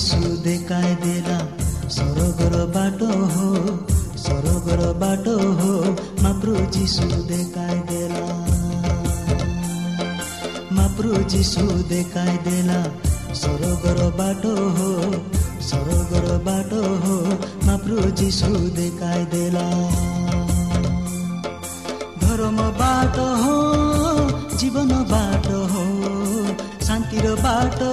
ମାପ୍ରୁ ଯୀଶୁ ଦେଖାଇ ଦେଲା ସରଗର ବାଟ ହୋ ସରଗର ବାଟ ହୋ ମାପ୍ରୁ ଯୀଶୁ ଦେଖାଇ ଦେଲା ମାପ୍ରୁ ଯୀଶୁ ଦେଖାଇ ଦେଲା ସରଗର ବାଟ ହୋ ସରଗର ବାଟ ହୋ ମାପ୍ରୁ ଯୀଶୁ ଦେଖାଇ ଦେଲା ଧର୍ମ ବାଟ ହୋ ଜୀବନ ବାଟ ହୋ ଶାନ୍ତିର ବାଟ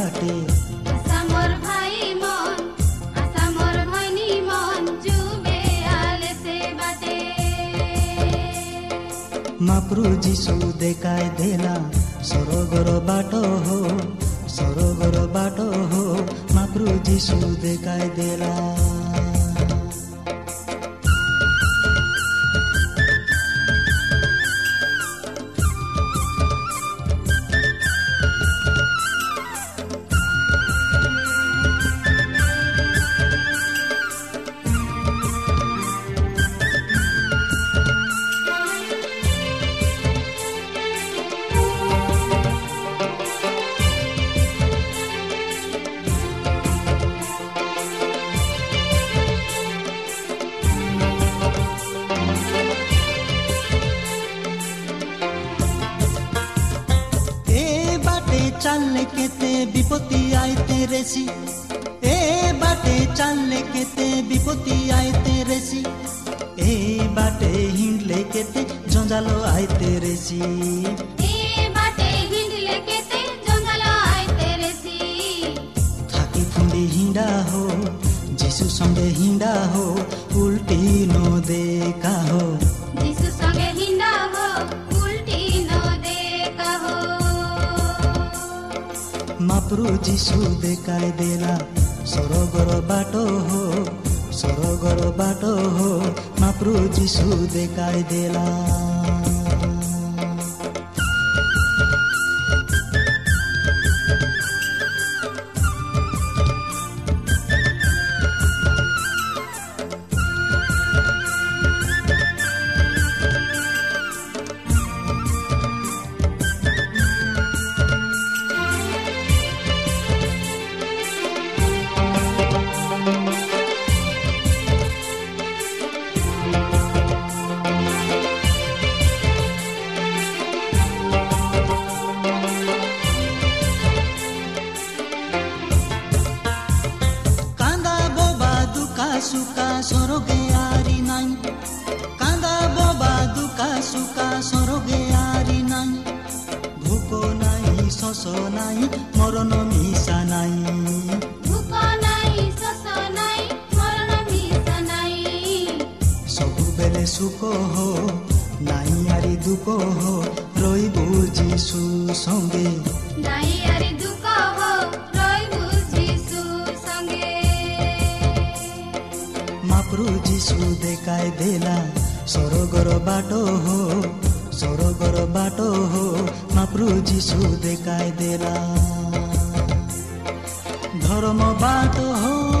ईशु दे रहा। বিপত্তি আয় তেরেছি এ বাটে চাললে কেতে বিপত্তি আয় তেরেছি এই বাটে হিঁড়লে কেতে জঞ্জালো আয় তেরেছি ଚାଲି ଦେଲା। ସରୋଗର ବାଟ ହୋ ସରୋଗର ବାଟ ହୋ ମାପୃ ଯିଶୁ ଦେଖାଇ ଦେଲା। মনে সুখ নাই আরি দুঃখ রইবু যিশু সঙ্গে নাই আরি দেখাই দেলা সরগর বাট হো সরগর বাট হো মাপ্রু দেখাই দেলা ধর্ম বাট হো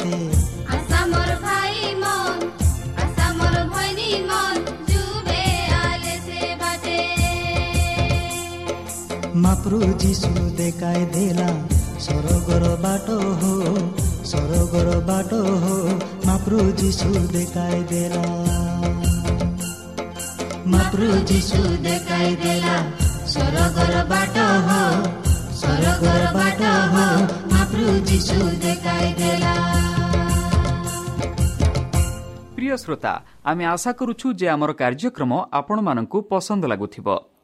ମହାପ୍ରଭୁ ଯିଶୁ ଦେଖାଇ ଦେଲା ସରଗର ବାଟ ହୋ ସରଗର ବାଟ ହୋ ମହାପ୍ରଭୁ ଯିଶୁ ଦେଖାଇ ଦେଲା। ମହାପ୍ରଭୁ ଯିଶୁ ଦେଖାଇ ଦେଲା ସରଗର ବାଟ ହୋ ସରଗର ବାଟ ହୋ ମହାପ୍ରଭୁ ଯିଶୁ ଦେଖାଇ ଦେଲା। ପ୍ରିୟ ଶ୍ରୋତା ଆମେ ଆଶା କରୁଛୁ ଯେ ଆମର କାର୍ଯ୍ୟକ୍ରମ ଆପଣମାନଙ୍କୁ ପସନ୍ଦ ଲାଗୁଥିବ।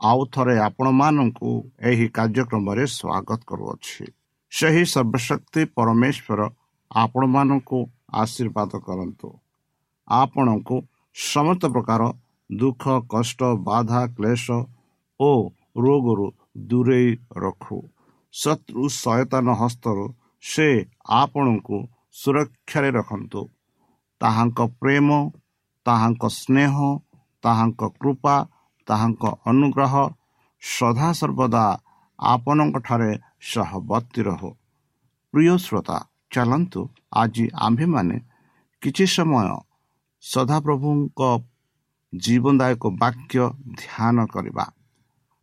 ଆଉ ଥରେ ଆପଣମାନଙ୍କୁ ଏହି କାର୍ଯ୍ୟକ୍ରମରେ ସ୍ୱାଗତ କରୁଅଛି। ସେହି ସର୍ବଶକ୍ତି ପରମେଶ୍ୱର ଆପଣମାନଙ୍କୁ ଆଶୀର୍ବାଦ କରନ୍ତୁ। ଆପଣଙ୍କୁ ସମସ୍ତ ପ୍ରକାର ଦୁଃଖ କଷ୍ଟ ବାଧା କ୍ଲେଶ ଓ ରୋଗରୁ ଦୂରେଇ ରଖୁ। ଶତ୍ରୁ ସୟତାନ ହସ୍ତରୁ ସେ ଆପଣଙ୍କୁ ସୁରକ୍ଷାରେ ରଖନ୍ତୁ। ତାହାଙ୍କ ପ୍ରେମ ତାହାଙ୍କ ସ୍ନେହ ତାହାଙ୍କ କୃପା ତାହାଙ୍କ ଅନୁଗ୍ରହ ସଦାସର୍ବଦା ଆପଣଙ୍କଠାରେ ସହବର୍ତ୍ତୀ ରହୁ। ପ୍ରିୟ ଶ୍ରୋତା ଚାଲନ୍ତୁ ଆଜି ଆମ୍ଭେମାନେ କିଛି ସମୟ ସଦାପ୍ରଭୁଙ୍କ ଜୀବନଦାୟକ ବାକ୍ୟ ଧ୍ୟାନ କରିବା।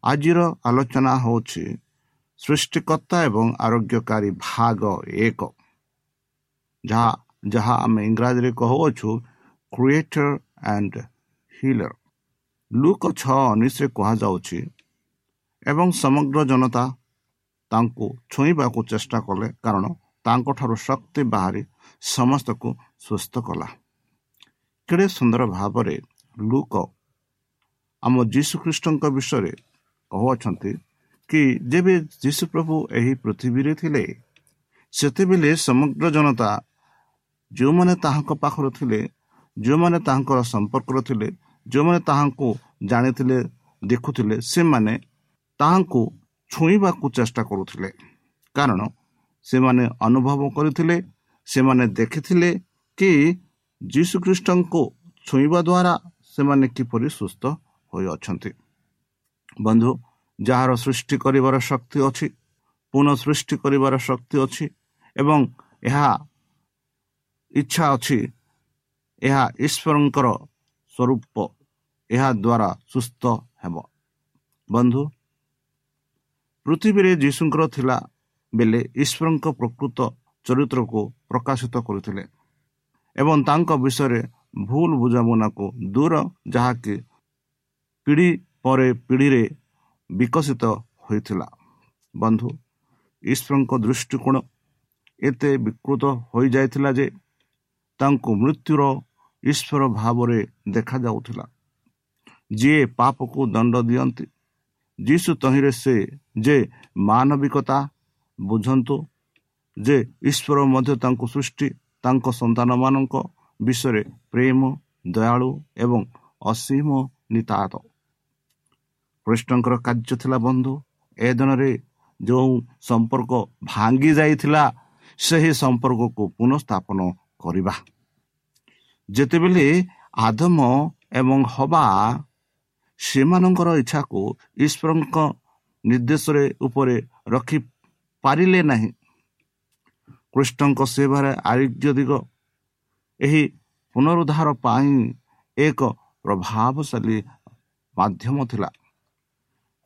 ଆଜିର ଆଲୋଚନା ହେଉଛି ସୃଷ୍ଟିକର୍ତ୍ତା ଏବଂ ଆରୋଗ୍ୟକାରୀ ଭାଗ ଏକ। ଯାହା ଯାହା ଆମେ ଇଂରାଜୀରେ କହୁଅଛୁ କ୍ରିଏଟର ଆଣ୍ଡ ହିଲର ଲୁକ ଛଅ ଉଣେଇଶରେ କୁହାଯାଉଛି ଏବଂ ସମଗ୍ର ଜନତା ତାଙ୍କୁ ଛୁଇଁବାକୁ ଚେଷ୍ଟା କଲେ କାରଣ ତାଙ୍କଠାରୁ ଶକ୍ତି ବାହାରି ସମସ୍ତଙ୍କୁ ସୁସ୍ଥ କଲା। କେଡ଼େ ସୁନ୍ଦର ଭାବରେ ଲୁକ ଆମ ଯୀଶୁଖ୍ରୀଷ୍ଟଙ୍କ ବିଷୟରେ କହୁଅଛନ୍ତି କି ଯେବେ ଯୀଶୁପ୍ରଭୁ ଏହି ପୃଥିବୀରେ ଥିଲେ ସେତେବେଳେ ସମଗ୍ର ଜନତା ଯେଉଁମାନେ ତାହାଙ୍କ ପାଖରେ ଥିଲେ ଯେଉଁମାନେ ତାହାଙ୍କର ସମ୍ପର୍କରେ ଥିଲେ ଯେଉଁମାନେ ତାହାଙ୍କୁ ଜାଣିଥିଲେ ଦେଖୁଥିଲେ ସେମାନେ ତାହାଙ୍କୁ ଛୁଇଁବାକୁ ଚେଷ୍ଟା କରୁଥିଲେ। କାରଣ ସେମାନେ ଅନୁଭବ କରିଥିଲେ ସେମାନେ ଦେଖିଥିଲେ କି ଯୀଶୁଖ୍ରୀଷ୍ଟଙ୍କୁ ଛୁଇଁବା ଦ୍ୱାରା ସେମାନେ କିପରି ସୁସ୍ଥ ହୋଇଅଛନ୍ତି। ବନ୍ଧୁ ଯାହାର ସୃଷ୍ଟି କରିବାର ଶକ୍ତି ଅଛି ପୁନଃ ସୃଷ୍ଟି କରିବାର ଶକ୍ତି ଅଛି ଏବଂ ଏହା ଇଚ୍ଛା ଅଛି ଏହା ଈଶ୍ୱରଙ୍କର ସ୍ୱରୂପ ଏହା ଦ୍ୱାରା ସୁସ୍ଥ ହେବ। ବନ୍ଧୁ ପୃଥିବୀରେ ଯୀଶୁଙ୍କର ଥିଲା ବେଳେ ଈଶ୍ୱରଙ୍କ ପ୍ରକୃତ ଚରିତ୍ରକୁ ପ୍ରକାଶିତ କରୁଥିଲେ ଏବଂ ତାଙ୍କ ବିଷୟରେ ଭୁଲ ବୁଝାମଣାକୁ ଦୂର ଯାହାକି ପିଢ଼ି ପରେ ପିଢ଼ିରେ ବିକଶିତ ହୋଇଥିଲା। ବନ୍ଧୁ ଈଶ୍ୱରଙ୍କ ଦୃଷ୍ଟିକୋଣ ଏତେ ବିକୃତ ହୋଇଯାଇଥିଲା ଯେ ତାଙ୍କୁ ମୃତ୍ୟୁର ଈଶ୍ୱର ଭାବରେ ଦେଖାଯାଉଥିଲା। ଯିଏ ପାପକୁ ଦଣ୍ଡ ଦିଅନ୍ତି ଯୀଶୁ ତହିଁରେ ସେ ଯେ ମାନବିକତା ବୁଝନ୍ତୁ ଯେ ଈଶ୍ୱର ମଧ୍ୟ ତାଙ୍କୁ ସୃଷ୍ଟି ତାଙ୍କ ସନ୍ତାନମାନଙ୍କ ବିଷୟରେ ପ୍ରେମ ଦୟାଳୁ ଏବଂ ଅସୀମ ନିତାତ କୃଷ୍ଣଙ୍କର କାର୍ଯ୍ୟ ଥିଲା ବନ୍ଧୁ ଏ ଦିନରେ ଯେଉଁ ସମ୍ପର୍କ ଭାଙ୍ଗି ଯାଇଥିଲା ସେହି ସମ୍ପର୍କକୁ ପୁନଃସ୍ଥାପନ କରିବା। ଯେତେବେଳେ ଆଦମ ଏବଂ ହବା ସେମାନଙ୍କର ଇଚ୍ଛାକୁ ଈଶ୍ୱରଙ୍କ ନିର୍ଦ୍ଦେଶରେ ଉପରେ ରଖିପାରିଲେ ନାହିଁ କୃଷ୍ଣଙ୍କ ସେବାରେ ଆରୋଗ୍ୟ ଦିଗ ଏହି ପୁନରୁଦ୍ଧାର ପାଇଁ ଏକ ପ୍ରଭାବଶାଳୀ ମାଧ୍ୟମ ଥିଲା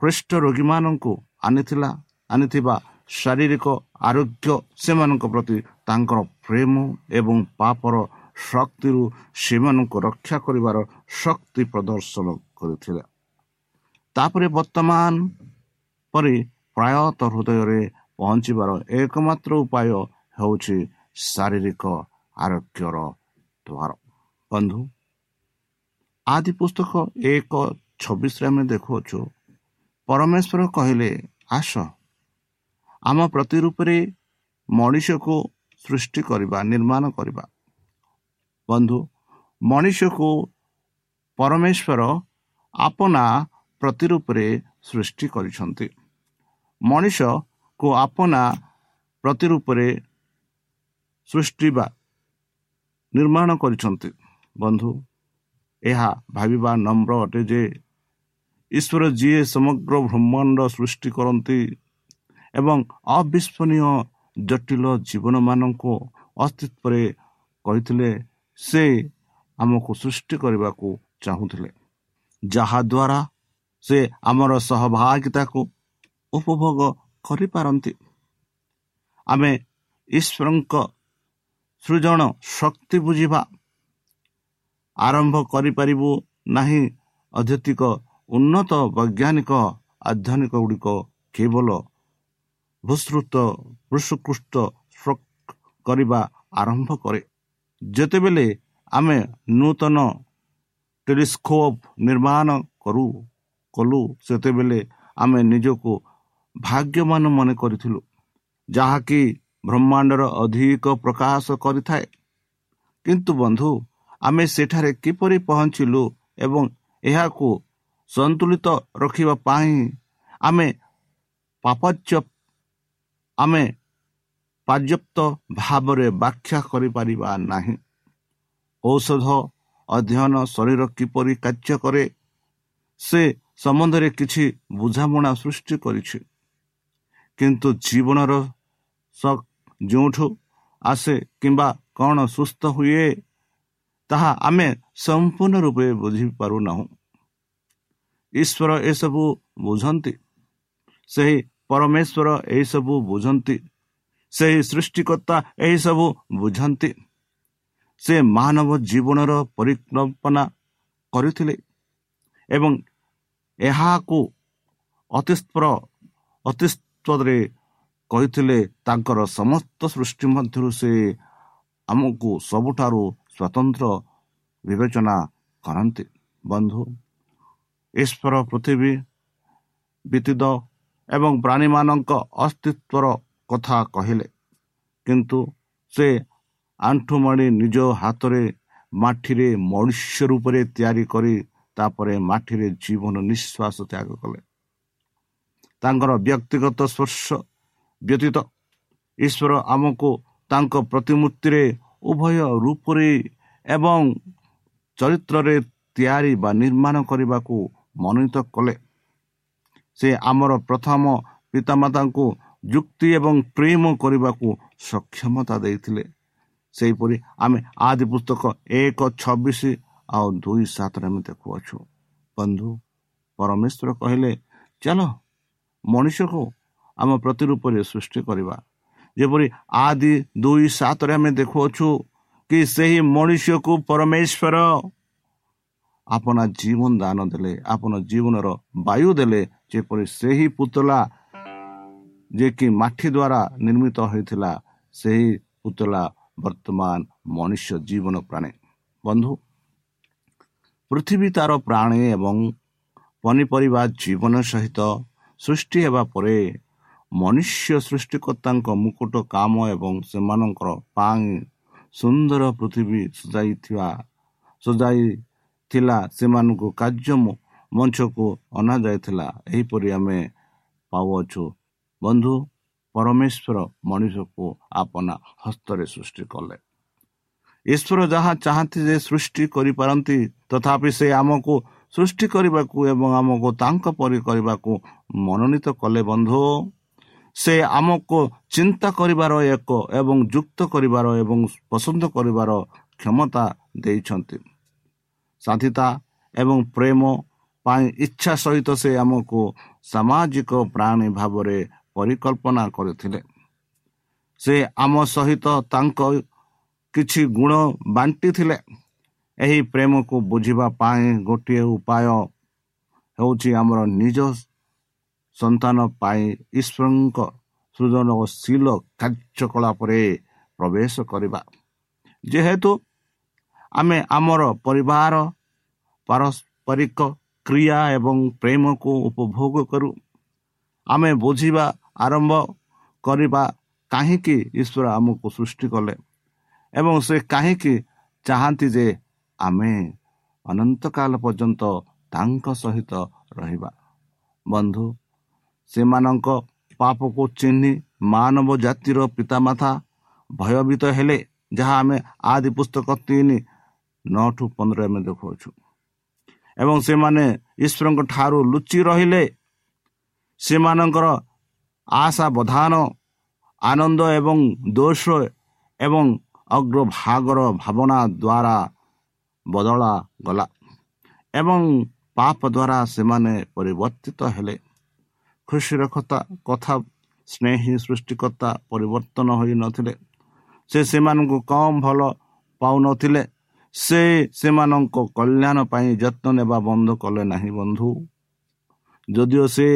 ଖ୍ରୀଷ୍ଟ ରୋଗୀମାନଙ୍କୁ ଆଣିଥିଲା ଆଣିଥିବା ଶାରୀରିକ ଆରୋଗ୍ୟ ସେମାନଙ୍କ ପ୍ରତି ତାଙ୍କର ପ୍ରେମ ଏବଂ ପାପର ଶକ୍ତିରୁ ସେମାନଙ୍କୁ ରକ୍ଷା କରିବାର ଶକ୍ତି ପ୍ରଦର୍ଶନ କରିଥିଲା। ତାପରେ ବର୍ତ୍ତମାନ ପରେ ପ୍ରାୟତଃ ହୃଦୟରେ ପହଞ୍ଚିବାର ଏକମାତ୍ର ଉପାୟ ହେଉଛି ଶାରୀରିକ ଆରୋଗ୍ୟର ଦ୍ୱାର। ବନ୍ଧୁ ଆଦି ପୁସ୍ତକ ଏକ ଛବିଶରେ ଆମେ ଦେଖୁଅଛୁ। ପରମେଶ୍ୱର କହିଲେ ଆସ ଆମ ପ୍ରତିରୂପରେ ମଣିଷକୁ ସୃଷ୍ଟି କରିବା ନିର୍ମାଣ କରିବା। ବନ୍ଧୁ ମଣିଷକୁ ପରମେଶ୍ୱର ଆପଣା ପ୍ରତିରୂପରେ ସୃଷ୍ଟି କରିଛନ୍ତି। ମଣିଷକୁ ଆପଣା ପ୍ରତିରୂପରେ ସୃଷ୍ଟି ବା ନିର୍ମାଣ କରିଛନ୍ତି। ବନ୍ଧୁ ଏହା ଭାବିବା ନମ୍ର ଅଟେ ଯେ ଈଶ୍ୱର ଯିଏ ସମଗ୍ର ବ୍ରହ୍ମାଣ୍ଡ ସୃଷ୍ଟି କରନ୍ତି ଏବଂ ଅବିସ୍ମରଣୀୟ ଜଟିଳ ଜୀବନମାନଙ୍କୁ ଅସ୍ତିତ୍ୱରେ କହିଥିଲେ ସେ ଆମକୁ ସୃଷ୍ଟି କରିବାକୁ ଚାହୁଁଥିଲେ। ଯାହାଦ୍ୱାରା ସେ ଆମର ସହଭାଗିତାକୁ ଉପଭୋଗ କରିପାରନ୍ତି। ଆମେ ଈଶ୍ୱରଙ୍କ ସୃଜନ ଶକ୍ତି ବୁଝିବା ଆରମ୍ଭ କରିପାରିବୁ ନାହିଁ ଅଧ୍ୟତିକ ଉନ୍ନତ ବୈଜ୍ଞାନିକ ଆଧ୍ୟାନିକ ଗୁଡ଼ିକ କେବଳ ଭୂସୃତ ବୃଷକୃଷ୍ଟ କରିବା ଆରମ୍ଭ କରେ। ଯେତେବେଳେ ଆମେ ନୂତନ ଟେଲିସ୍କୋପ୍ ନିର୍ମାଣ କରୁ କଲୁ ସେତେବେଳେ ଆମେ ନିଜକୁ ଭାଗ୍ୟମାନ ମନେ କରିଥିଲୁ ଯାହାକି ବ୍ରହ୍ମାଣ୍ଡର ଅଧିକ ପ୍ରକାଶ କରିଥାଏ। କିନ୍ତୁ ବନ୍ଧୁ ଆମେ ସେଠାରେ କିପରି ପହଞ୍ଚିଲୁ ଏବଂ ଏହାକୁ ସନ୍ତୁଳିତ ରଖିବା ପାଇଁ ଆମେ ପାପଚ ଆମେ ପର୍ଯ୍ୟାପ୍ତ ଭାବରେ ବ୍ୟାଖ୍ୟା କରିପାରିବା ନାହିଁ। ଔଷଧ ଅଧ୍ୟୟନ ଶରୀର କିପରି କାର୍ଯ୍ୟ କରେ ସେ ସମ୍ବନ୍ଧରେ କିଛି ବୁଝାମଣା ସୃଷ୍ଟି କରିଛି। କିନ୍ତୁ ଜୀବନର ଯେଉଁଠୁ ଆସେ କିମ୍ବା କ'ଣ ସୁସ୍ଥ ହୁଏ ତାହା ଆମେ ସମ୍ପୂର୍ଣ୍ଣ ରୂପେ ବୁଝିପାରୁନାହୁଁ। ଈଶ୍ୱର ଏସବୁ ବୁଝନ୍ତି ସେହି ପରମେଶ୍ୱର ଏହିସବୁ ବୁଝନ୍ତି ସେହି ସୃଷ୍ଟିକର୍ତ୍ତା ଏହିସବୁ ବୁଝନ୍ତି। ସେ ମାନବ ଜୀବନର ପରିକଳ୍ପନା କରିଥିଲେ ଏବଂ ଏହାକୁ ଅତିସ୍ପର ଅତିସ୍ତରେ କହିଥିଲେ ତାଙ୍କର ସମସ୍ତ ସୃଷ୍ଟି ମଧ୍ୟରୁ ସେ ଆମକୁ ସବୁଠାରୁ ସ୍ୱତନ୍ତ୍ର ବିବେଚନା କରନ୍ତି। ବନ୍ଧୁ ଈଶ୍ୱର ପୃଥିବୀ ବ୍ୟତୀତ ଏବଂ ପ୍ରାଣୀମାନଙ୍କ ଅସ୍ତିତ୍ୱର କଥା କହିଲେ କିନ୍ତୁ ସେ ଆଣ୍ଠୁମଣି ନିଜ ହାତରେ ମାଟିରେ ମନୁଷ୍ୟ ରୂପରେ ତିଆରି କରି ତାପରେ ମାଟିରେ ଜୀବନ ନିଶ୍ୱାସ ତ୍ୟାଗ କଲେ। ତାଙ୍କର ବ୍ୟକ୍ତିଗତ ସ୍ପର୍ଶ ବ୍ୟତୀତ ଈଶ୍ୱର ଆମକୁ ତାଙ୍କ ପ୍ରତିମୂର୍ତ୍ତିରେ ଉଭୟ ରୂପରେ ଏବଂ ଚରିତ୍ରରେ ତିଆରି ବା ନିର୍ମାଣ କରିବାକୁ ମନୋନୀତ କଲେ। ସେ ଆମର ପ୍ରଥମ ପିତାମାତାଙ୍କୁ ଯୁକ୍ତି ଏବଂ ପ୍ରେମ କରିବାକୁ ସକ୍ଷମତା ଦେଇଥିଲେ। ସେହିପରି ଆମେ ଆଦି ପୁସ୍ତକ ଏକ ଛବିଶ ଆଉ ଦୁଇ ସାତରେ ଆମେ ଦେଖୁଅଛୁ। ବନ୍ଧୁ ପରମେଶ୍ୱର କହିଲେ ଚାଲ ମଣିଷକୁ ଆମ ପ୍ରତିରୂପରେ ସୃଷ୍ଟି କରିବା। ଯେପରି ଆଦି ଦୁଇ ସାତରେ ଆମେ ଦେଖୁଅଛୁ କି ସେହି ମଣିଷକୁ ପରମେଶ୍ୱର ଆପଣ ଜୀବନ ଦାନ ଦେଲେ ଆପଣ ଜୀବନର ବାୟୁ ଦେଲେ ଯେପରି ସେହି ପୁତଲା ଯିଏକି ମାଠି ଦ୍ୱାରା ନିର୍ମିତ ହୋଇଥିଲା ସେହି ପୁତଲା ବର୍ତ୍ତମାନ ମନୁଷ୍ୟ ଜୀବନ ପ୍ରାଣୀ ବନ୍ଧୁ ପୃଥିବୀ ତାର ପ୍ରାଣୀ ଏବଂ ପନିପରିବା ଜୀବନ ସହିତ ସୃଷ୍ଟି ହେବା ପରେ ମନୁଷ୍ୟ ସୃଷ୍ଟିକର୍ତ୍ତାଙ୍କ ମୁକୁଟ କାମ ଏବଂ ସେମାନଙ୍କର ପାଇଁ ସୁନ୍ଦର ପୃଥିବୀ ସଜାଇଥିବା ସଜାଇଥିଲା ସେମାନଙ୍କୁ କାର୍ଯ୍ୟ ମଞ୍ଚକୁ ଅଣାଯାଇଥିଲା ଏହିପରି ଆମେ ପାଉଅଛୁ ବନ୍ଧୁ ପରମେଶ୍ୱର ମଣିଷକୁ ଆପଣା ହସ୍ତରେ ସୃଷ୍ଟି କଲେ। ଈଶ୍ୱର ଯାହା ଚାହାନ୍ତି ଯେ ସୃଷ୍ଟି କରିପାରନ୍ତି ତଥାପି ସେ ଆମକୁ ସୃଷ୍ଟି କରିବାକୁ ଏବଂ ଆମକୁ ତାଙ୍କ ପରି କରିବାକୁ ମନୋନୀତ କଲେ ବନ୍ଧୁ। ସେ ଆମକୁ ଚିନ୍ତା କରିବାର ଏକ ଏବଂ ଯୁକ୍ତ କରିବାର ଏବଂ ପସନ୍ଦ କରିବାର କ୍ଷମତା ଦେଇଛନ୍ତି। ସାଥିତା ଏବଂ ପ୍ରେମ ପାଇଁ ଇଚ୍ଛା ସହିତ ସେ ଆମକୁ ସାମାଜିକ ପ୍ରାଣୀ ଭାବରେ ପରିକଳ୍ପନା କରିଥିଲେ। ସେ ଆମ ସହିତ ତାଙ୍କ କିଛି ଗୁଣ ବାଣ୍ଟିଥିଲେ। ଏହି ପ୍ରେମକୁ ବୁଝିବା ପାଇଁ ଗୋଟିଏ ଉପାୟ ହେଉଛି ଆମର ନିଜ ସନ୍ତାନ ପାଇଁ ଈଶ୍ୱରଙ୍କ ସୃଜନଶୀଳ କାର୍ଯ୍ୟକଳାପରେ ପ୍ରବେଶ କରିବା। ଯେହେତୁ ଆମେ ଆମର ପରିବାର ପାରସ୍ପରିକ କ୍ରିୟା ଏବଂ ପ୍ରେମକୁ ଉପଭୋଗ କରୁ ଆମେ ବୁଝିବା ଆରମ୍ଭ କରିବା କାହିଁକି ଈଶ୍ୱର ଆମକୁ ସୃଷ୍ଟି କଲେ ଏବଂ ସେ କାହିଁକି ଚାହାନ୍ତି ଯେ ଆମେ ଅନନ୍ତକାଳ ପର୍ଯ୍ୟନ୍ତ ତାଙ୍କ ସହିତ ରହିବା। ବନ୍ଧୁ ସେମାନଙ୍କ ପାପକୁ ଚିହ୍ନି ମାନବ ଜାତିର ପିତାମାତା ଭୟଭୀତ ହେଲେ ଯାହା ଆମେ ଆଦି ପୁସ୍ତକ ତିନି ନଅଠୁ ପନ୍ଦର ଆମେ ଦେଖାଉଛୁ ଏବଂ ସେମାନେ ଈଶ୍ୱରଙ୍କ ଠାରୁ ଲୁଚି ରହିଲେ ସେମାନଙ୍କର ଆଶା ବଧାନ ଆନନ୍ଦ ଏବଂ ଦୋଷ ଏବଂ ଅଗ୍ରଭାଗର ଭାବନା ଦ୍ୱାରା ବଦଳା ଗଲା ଏବଂ ପାପ ଦ୍ୱାରା ସେମାନେ ପରିବର୍ତ୍ତିତ ହେଲେ। ଖୁସିର କଥା କଥା ସ୍ନେହୀ ସୃଷ୍ଟିକର୍ତ୍ତା ପରିବର୍ତ୍ତନ ହୋଇନଥିଲେ ସେ ସେମାନଙ୍କୁ କମ୍ ଭଲ ପାଉନଥିଲେ ସେ ସେମାନଙ୍କ କଲ୍ୟାଣ ପାଇଁ ଯତ୍ନ ନେବା ବନ୍ଦ କଲେ ନାହିଁ ବନ୍ଧୁ। ଯଦିଓ ସେ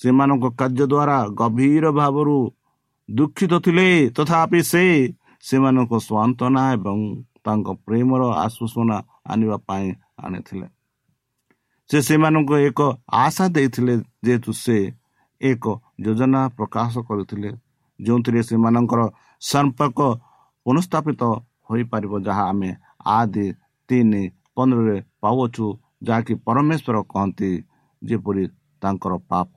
ସେମାନଙ୍କ କାର୍ଯ୍ୟ ଦ୍ୱାରା ଗଭୀର ଭାବରୁ ଦୁଃଖିତ ଥିଲେ। ତଥାପି ସେ ସେମାନଙ୍କ ସ୍ୱାନ୍ତନା ଏବଂ ତାଙ୍କ ପ୍ରେମର ଆଶ୍ୱାସନା ଆଣିବା ପାଇଁ ଆଣିଥିଲେ। ସେ ସେମାନଙ୍କୁ ଏକ ଆଶା ଦେଇଥିଲେ ଯେହେତୁ ସେ ଏକ ଯୋଜନା ପ୍ରକାଶ କରିଥିଲେ ଯେଉଁଥିରେ ସେମାନଙ୍କର ସମ୍ପର୍କ ପୁନଃସ୍ଥାପିତ ହୋଇପାରିବ ଯାହା ଆମେ ଆଦି ତିନି ପନ୍ଦରରେ ପାଉଅଛୁ ଯାହାକି ପରମେଶ୍ୱର କହନ୍ତି ଯେପରି ତାଙ୍କର ପାପ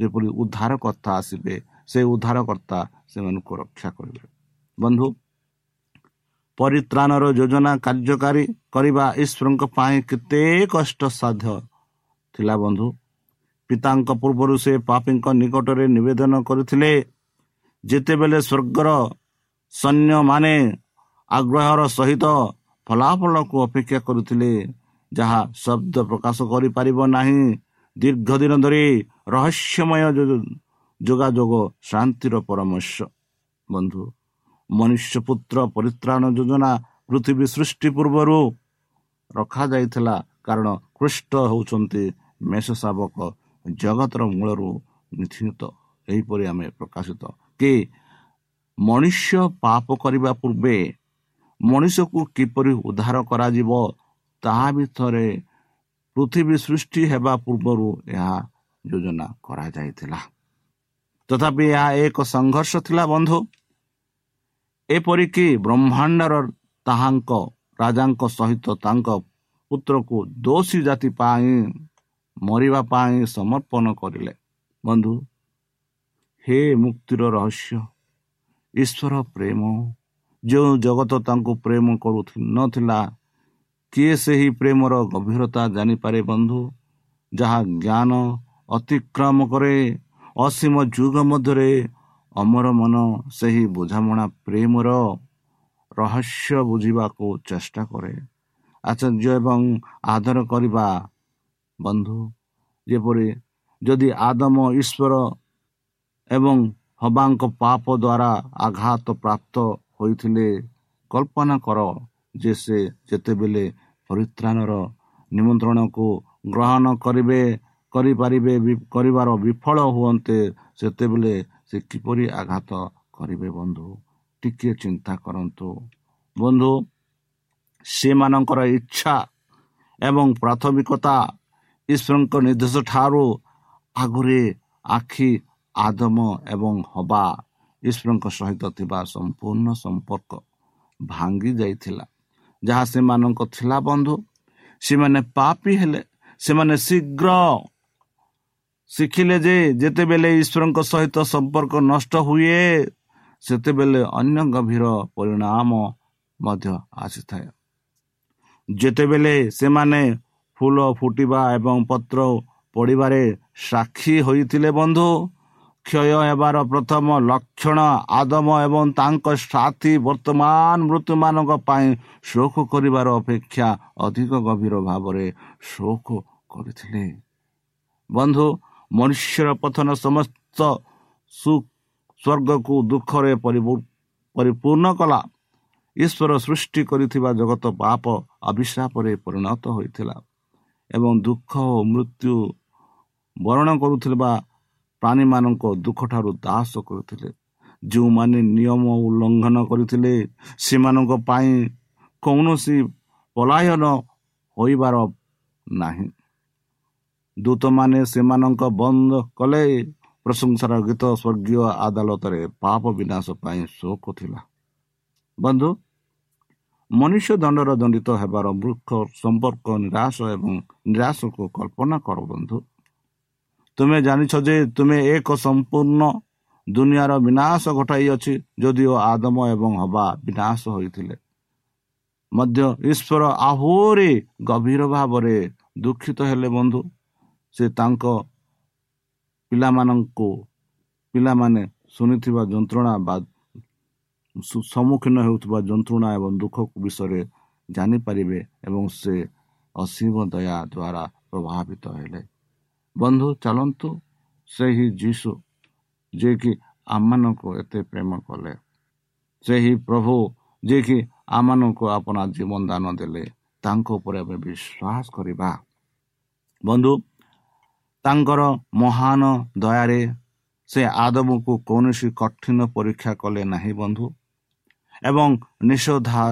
ଯେପରି ଉଦ୍ଧାରକର୍ତ୍ତା ଆସିବେ ସେ ଉଦ୍ଧାରକର୍ତ୍ତା ସେମାନଙ୍କୁ ରକ୍ଷା କରିବେ। ବନ୍ଧୁ ପରିତ୍ରାଣର ଯୋଜନା କାର୍ଯ୍ୟକାରୀ କରିବା ଈଶ୍ୱରଙ୍କ ପାଇଁ କେତେ କଷ୍ଟସାଧ୍ୟ ଥିଲା ବନ୍ଧୁ। ପିତାଙ୍କ ପୂର୍ବରୁ ସେ ପାପୀଙ୍କ ନିକଟରେ ନିବେଦନ କରିଥିଲେ ଯେତେବେଳେ ସ୍ୱର୍ଗର ସୈନ୍ୟମାନେ ଆଗ୍ରହର ସହିତ ଫଳାଫଳକୁ ଅପେକ୍ଷା କରୁଥିଲେ ଯାହା ଶବ୍ଦ ପ୍ରକାଶ କରିପାରିବ ନାହିଁ ଦୀର୍ଘ ଦିନ ଧରି ରହସ୍ୟମୟ ଯୋଗାଯୋଗ ଶାନ୍ତିର ପରାମର୍ଶ। ବନ୍ଧୁ ମନୁଷ୍ୟ ପୁତ୍ର ପରିତ୍ରାଣ ଯୋଜନା ପୃଥିବୀ ସୃଷ୍ଟି ପୂର୍ବରୁ ରଖାଯାଇଥିଲା କାରଣ କୃଷ୍ଟ ହେଉଛନ୍ତି ମେଷ ଶାବକ ଜଗତର ମୂଳରୁ ନିଶ୍ଚିତ ଏହିପରି ଆମେ ପ୍ରକାଶିତ କି ମନୁଷ୍ୟ ପାପ କରିବା ପୂର୍ବେ ମଣିଷକୁ କିପରି ଉଦ୍ଧାର କରାଯିବ ତାହା ଭିତରେ ପୃଥିବୀ ସୃଷ୍ଟି ହେବା ପୂର୍ବରୁ ଏହା ଯୋଜନା କରାଯାଇଥିଲା। ତଥାପି ଏହା ଏକ ସଂଘର୍ଷ ଥିଲା ବନ୍ଧୁ। ଏପରିକି ବ୍ରହ୍ମାଣ୍ଡର ତାହାଙ୍କ ରାଜାଙ୍କ ସହିତ ତାଙ୍କ ପୁତ୍ରକୁ ଦୋଷୀ ଜାତି ପାଇଁ ମରିବା ପାଇଁ ସମର୍ପଣ କରିଲେ। ବନ୍ଧୁ ହେ ମୁକ୍ତିର ରହସ୍ୟ ଈଶ୍ୱର ପ୍ରେମ ଯେଉଁ ଜଗତ ତାଙ୍କୁ ପ୍ରେମ କରୁ ନଥିଲା କିଏ ସେହି ପ୍ରେମର ଗଭୀରତା ଜାଣିପାରେ ବନ୍ଧୁ? ଯାହା ଜ୍ଞାନ ଅତିକ୍ରମ କରେ ଅସୀମ ଯୁଗ ମଧ୍ୟରେ ଅମର ମନ ସେହି ବୁଝାମଣା ପ୍ରେମର ରହସ୍ୟ ବୁଝିବାକୁ ଚେଷ୍ଟା କରେ। ଆଚର୍ଯ୍ୟ ଏବଂ ଆଦର କରିବା ବନ୍ଧୁ ଯେପରି ଯଦି ଆଦମ ଈଶ୍ୱର ଏବଂ ହବାଙ୍କ ପାପ ଦ୍ୱାରା ଆଘାତ ପ୍ରାପ୍ତ ହୋଇଥିଲେ କଳ୍ପନା କର ଯେ ସେ ଯେତେବେଳେ ପରିତ୍ରାଣର ନିମନ୍ତ୍ରଣକୁ ଗ୍ରହଣ କରିବେ କରିପାରିବେ କରିବାର ବିଫଳ ହୁଅନ୍ତେ ସେତେବେଳେ ସେ କିପରି ଆଘାତ କରିବେ ବନ୍ଧୁ? ଟିକିଏ ଚିନ୍ତା କରନ୍ତୁ। ବନ୍ଧୁ ସେମାନଙ୍କର ଇଚ୍ଛା ଏବଂ ପ୍ରାଥମିକତା ଈଶ୍ୱରଙ୍କ ନିର୍ଦ୍ଦେଶ ଠାରୁ ଆଗରେ ଆଖି ଆଦମ ଏବଂ ହବା ଈଶ୍ୱରଙ୍କ ସହିତ ଥିବା ସମ୍ପୂର୍ଣ୍ଣ ସମ୍ପର୍କ ଭାଙ୍ଗି ଯାଇଥିଲା। ଯାହା ସେମାନଙ୍କ ଥିଲା ବନ୍ଧୁ ସେମାନେ ପାପି ହେଲେ ସେମାନେ ଶୀଘ୍ର ଶିଖିଲେ ଯେ ଯେତେବେଳେ ଈଶ୍ୱରଙ୍କ ସହିତ ସମ୍ପର୍କ ନଷ୍ଟ ହୁଏ ସେତେବେଳେ ଅନ୍ୟ ଗଭୀର ପରିଣାମ ମଧ୍ୟ ଆସିଥାଏ। ଯେତେବେଳେ ସେମାନେ ଫୁଲ ଫୁଟିବା ଏବଂ ପତ୍ର ପଡ଼ିବାରେ ସାକ୍ଷୀ ହୋଇଥିଲେ ବନ୍ଧୁ କ୍ଷୟ ହେବାର ପ୍ରଥମ ଲକ୍ଷଣ ଆଦମ ଏବଂ ତାଙ୍କ ସାଥୀ ବର୍ତ୍ତମାନ ମୃତ୍ୟୁମାନଙ୍କ ପାଇଁ ଶୋକ କରିବାର ଅପେକ୍ଷା ଅଧିକ ଗଭୀର ଭାବରେ ଶୋକ କରିଥିଲେ। ବନ୍ଧୁ ମନୁଷ୍ୟର ପଥନ ସମସ୍ତ ସୁ ସ୍ୱର୍ଗକୁ ଦୁଃଖରେ ପରିପୂର୍ଣ୍ଣ କଲା। ଈଶ୍ୱର ସୃଷ୍ଟି କରିଥିବା ଜଗତ ପାପ ଅଭିଶାପରେ ପରିଣତ ହୋଇଥିଲା ଏବଂ ଦୁଃଖ ଓ ମୃତ୍ୟୁ ବରଣ କରୁଥିବା ପ୍ରାଣୀମାନଙ୍କ ଦୁଃଖଠାରୁ ଦାସ କରୁଥିଲେ। ଯେଉଁମାନେ ନିୟମ ଉଲ୍ଲଙ୍ଘନ କରିଥିଲେ ସେମାନଙ୍କ ପାଇଁ କୌଣସି ପଲାୟନ ହୋଇବାର ନାହିଁ। ଦୂତମାନେ ସେମାନଙ୍କ ବନ୍ଦ କଲେ। ପ୍ରଶଂସାର ଗୀତ ସ୍ୱର୍ଗୀୟ ଆଦାଲତରେ ପାପ ବିନାଶ ପାଇଁ ଶୋକ ଥିଲା। ବନ୍ଧୁ ମନୁଷ୍ୟ ଦଣ୍ଡର ଦଣ୍ଡିତ ହେବାର ବୃକ୍ଷ ସମ୍ପର୍କ ନିରାଶ ଏବଂ ନିରାଶକୁ କଳ୍ପନା କର ବନ୍ଧୁ। ତୁମେ ଜାଣିଛ ଯେ ତୁମେ ଏକ ସମ୍ପୂର୍ଣ୍ଣ ଦୁନିଆର ବିନାଶ ଘଟାଇଅଛି ଯଦିଓ ଆଦମ ଏବଂ ହବା ବିନାଶ ହୋଇଥିଲେ। ମଧ୍ୟ ଈଶ୍ୱର ଆହୁରି ଗଭୀର ଭାବରେ ଦୁଃଖିତ ହେଲେ ବନ୍ଧୁ ସେ ତାଙ୍କ ପିଲାମାନଙ୍କୁ ପିଲାମାନେ ଶୁଣିଥିବା ଯନ୍ତ୍ରଣା ବା ସମ୍ମୁଖୀନ ହେଉଥିବା ଯନ୍ତ୍ରଣା ଏବଂ ଦୁଃଖକୁ ବିଷୟରେ ଜାଣିପାରିବେ ଏବଂ ସେ ଅସୀମ ଦୟା ଦ୍ୱାରା ପ୍ରଭାବିତ ହେଲେ। ବନ୍ଧୁ ଚାଲନ୍ତୁ ସେହି ଯୀଶୁ ଯିଏକି ଆମମାନଙ୍କୁ ଏତେ ପ୍ରେମ କଲେ। ସେହି ପ୍ରଭୁ ଯିଏକି ଆମମାନଙ୍କୁ ଆପଣା ଜୀବନ ଦାନ ଦେଲେ ତାଙ୍କ ଉପରେ ଆମେ ବିଶ୍ୱାସ କରିବା। ବନ୍ଧୁ ତାଙ୍କର ମହାନ ଦୟାରେ ସେ ଆଦମକୁ କୌଣସି କଠିନ ପରୀକ୍ଷା କଲେ ନାହିଁ ବନ୍ଧୁ। ଏବଂ ନିଷୋଧା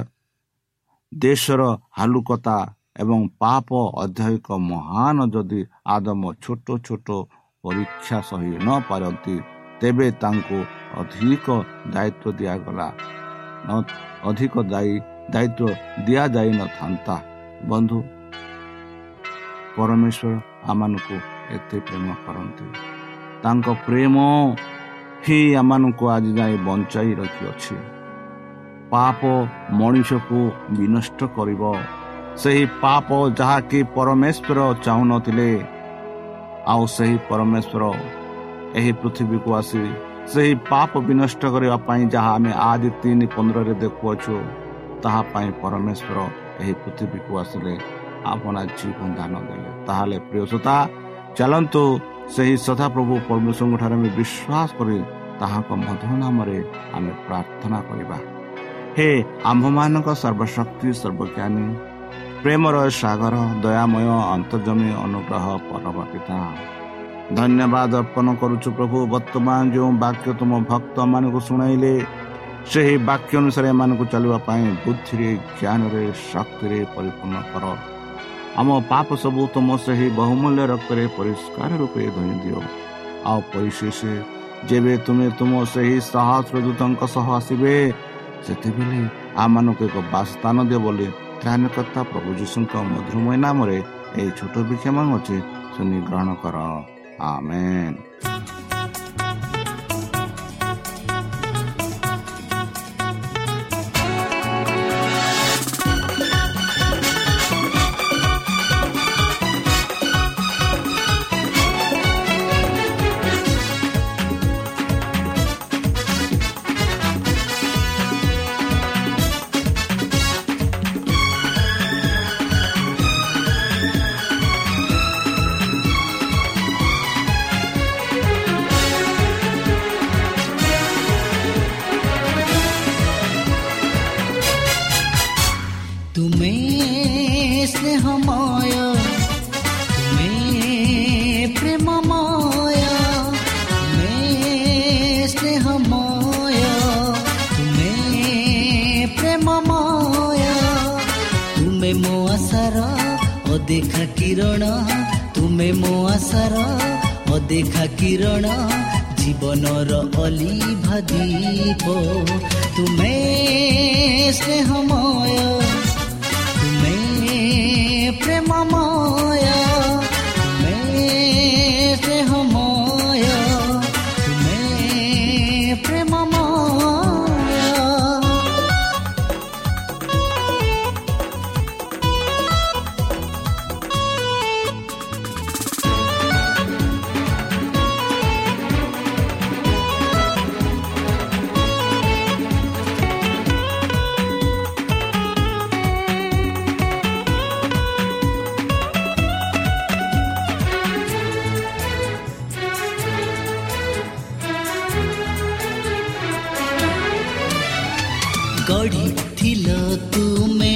ଦେଶର ହାଲୁକତା ଏବଂ ପାପ ଅଧ୍ୟାୟିକ ମହାନ ଯଦି ଆଦମ ଛୋଟ ଛୋଟ ପରୀକ୍ଷା ସହି ନପାରନ୍ତି ତେବେ ତାଙ୍କୁ ଅଧିକ ଦାୟିତ୍ୱ ଦିଆଗଲା। ଅଧିକ ଦାୟୀ ଦାୟିତ୍ୱ ଦିଆଯାଇନଥାନ୍ତା ବନ୍ଧୁ ପରମେଶ୍ୱର ଆମମାନଙ୍କୁ ଏତେ ପ୍ରେମ କରନ୍ତି। ତାଙ୍କ ପ୍ରେମ ହିଁ ଆମମାନଙ୍କୁ ଆଜି ଯାଏ ବଞ୍ଚାଇ ରଖିଅଛି। ପାପ ମଣିଷକୁ ବିନଷ୍ଟ କରିବ। ସେହି ପାପ ଯାହାକି ପରମେଶ୍ୱର ଚାହୁଁନଥିଲେ ଆଉ ସେହି ପରମେଶ୍ୱର ଏହି ପୃଥିବୀକୁ ଆସି ସେହି ପାପ ବିନଷ୍ଟ କରିବା ପାଇଁ ଯାହା ଆମେ ଆଜି ତିନି ପନ୍ଦରରେ ଦେଖୁଅଛୁ ତାହା ପାଇଁ ପରମେଶ୍ୱର ଏହି ପୃଥିବୀକୁ ଆସିଲେ ଆପଣ ଜୀବନ ଦାନ ଦେଲେ। ତାହେଲେ ପ୍ରିୟସତା ଚାଲନ୍ତୁ ସେହି ସଦାପ୍ରଭୁ ପରମେଶ୍ୱରଙ୍କ ଠାରେ ଆମେ ବିଶ୍ୱାସ କରି ତାହାଙ୍କ ମଧୁର ନାମରେ ଆମେ ପ୍ରାର୍ଥନା କରିବା। ହେ ଆମ୍ଭମାନଙ୍କ ସର୍ବଶକ୍ତି ସର୍ବଜ୍ଞାନୀ ପ୍ରେମର ସାଗର ଦୟାମୟ ଅନ୍ତର୍ଜମୀ ଅନୁଗ୍ରହ ପରବର୍ତ୍ତିତା ଧନ୍ୟବାଦ ଅର୍ପଣ କରୁଛୁ ପ୍ରଭୁ ବର୍ତ୍ତମାନ ଯେଉଁ ବାକ୍ୟ ତୁମ ଭକ୍ତମାନଙ୍କୁ ଶୁଣାଇଲେ ସେହି ବାକ୍ୟ ଅନୁସାରେ ଏମାନଙ୍କୁ ଚାଲିବା ପାଇଁ ବୁଦ୍ଧିରେ ଜ୍ଞାନରେ ଶକ୍ତିରେ ପରିପୂର୍ଣ୍ଣ କର ଆମ ପାପ ସବୁ ତୁମ ସେହି ବହୁମୂଲ୍ୟ ରକ୍ତରେ ପରିଷ୍କାର ରୂପେ ଧୋଇ ଦିଅ। ଆଉ ପରିଶେଷ ଯେବେ ତୁମେ ତୁମ ସେହି ସହସ୍ର ଦୂତଙ୍କ ସହ ଆସିବେ ସେତେବେଳେ ଆମମାନଙ୍କୁ ଏକ ବାସସ୍ଥାନ ଦିଅ ବୋଲି ତ୍ରାଣକର୍ତ୍ତା ପ୍ରଭୁ ଯୀଶୁଙ୍କ ମଧୁରମୟ ନାମରେ ଏହି ଛୋଟ ବିକ୍ଷମ ଅଛି ଶୁଣି ଗ୍ରହଣ କର। ଆମେନ୍। ତୁମେ ମୋ ଆଶାର ଅଦେଖା କିରଣ ତୁମେ ମୋ ଆଶାର ଅଦେଖା କିରଣ ଜୀବନର ଅଲିଭା ଦୀପ ତୁମେ ସ୍ନେହମୟ ତୁମେ ପ୍ରେମମୟ ଗଢ଼ିଥିଲ ତୁମେ।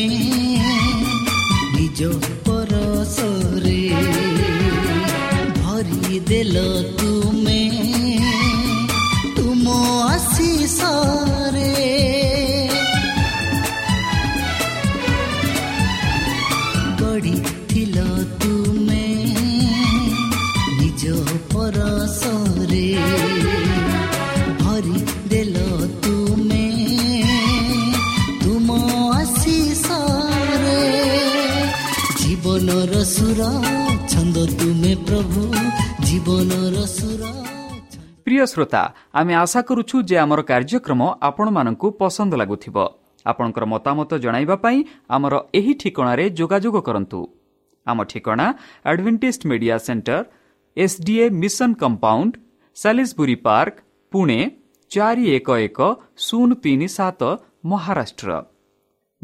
ତୁମେ। ଆଶିଷରେ प्रिय श्रोता आम आशा कार्यक्रम आपूर्सुथ्यो आपणको मतामत जाँदै आम ठिकै एही Adventist media centre SDA mission compound Salisbury park Pune चारि एक एक शून्य तिन सत Maharashtra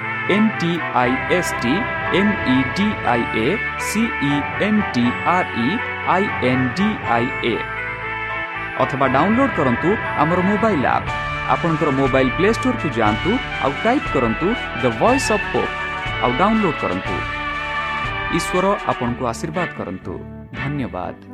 T M E D I A C E N T R E I N D I A ଅଥବା ଡାଉନଲୋଡ୍ କରନ୍ତୁ ଆମର ମୋବାଇଲ୍ ଆପ୍ ଆପଣଙ୍କର ମୋବାଇଲ୍ ପ୍ଲେ ଷ୍ଟୋରକୁ ଯାଆନ୍ତୁ ଆଉ ଟାଇପ୍ କରନ୍ତୁ ଦ ଭଏସ୍ ଅଫ୍ ପୋପ୍ ଆଉ ଡାଉନଲୋଡ୍ କରନ୍ତୁ। ଈଶ୍ୱର ଆପଣଙ୍କୁ ଆଶୀର୍ବାଦ କରନ୍ତୁ। ଧନ୍ୟବାଦ।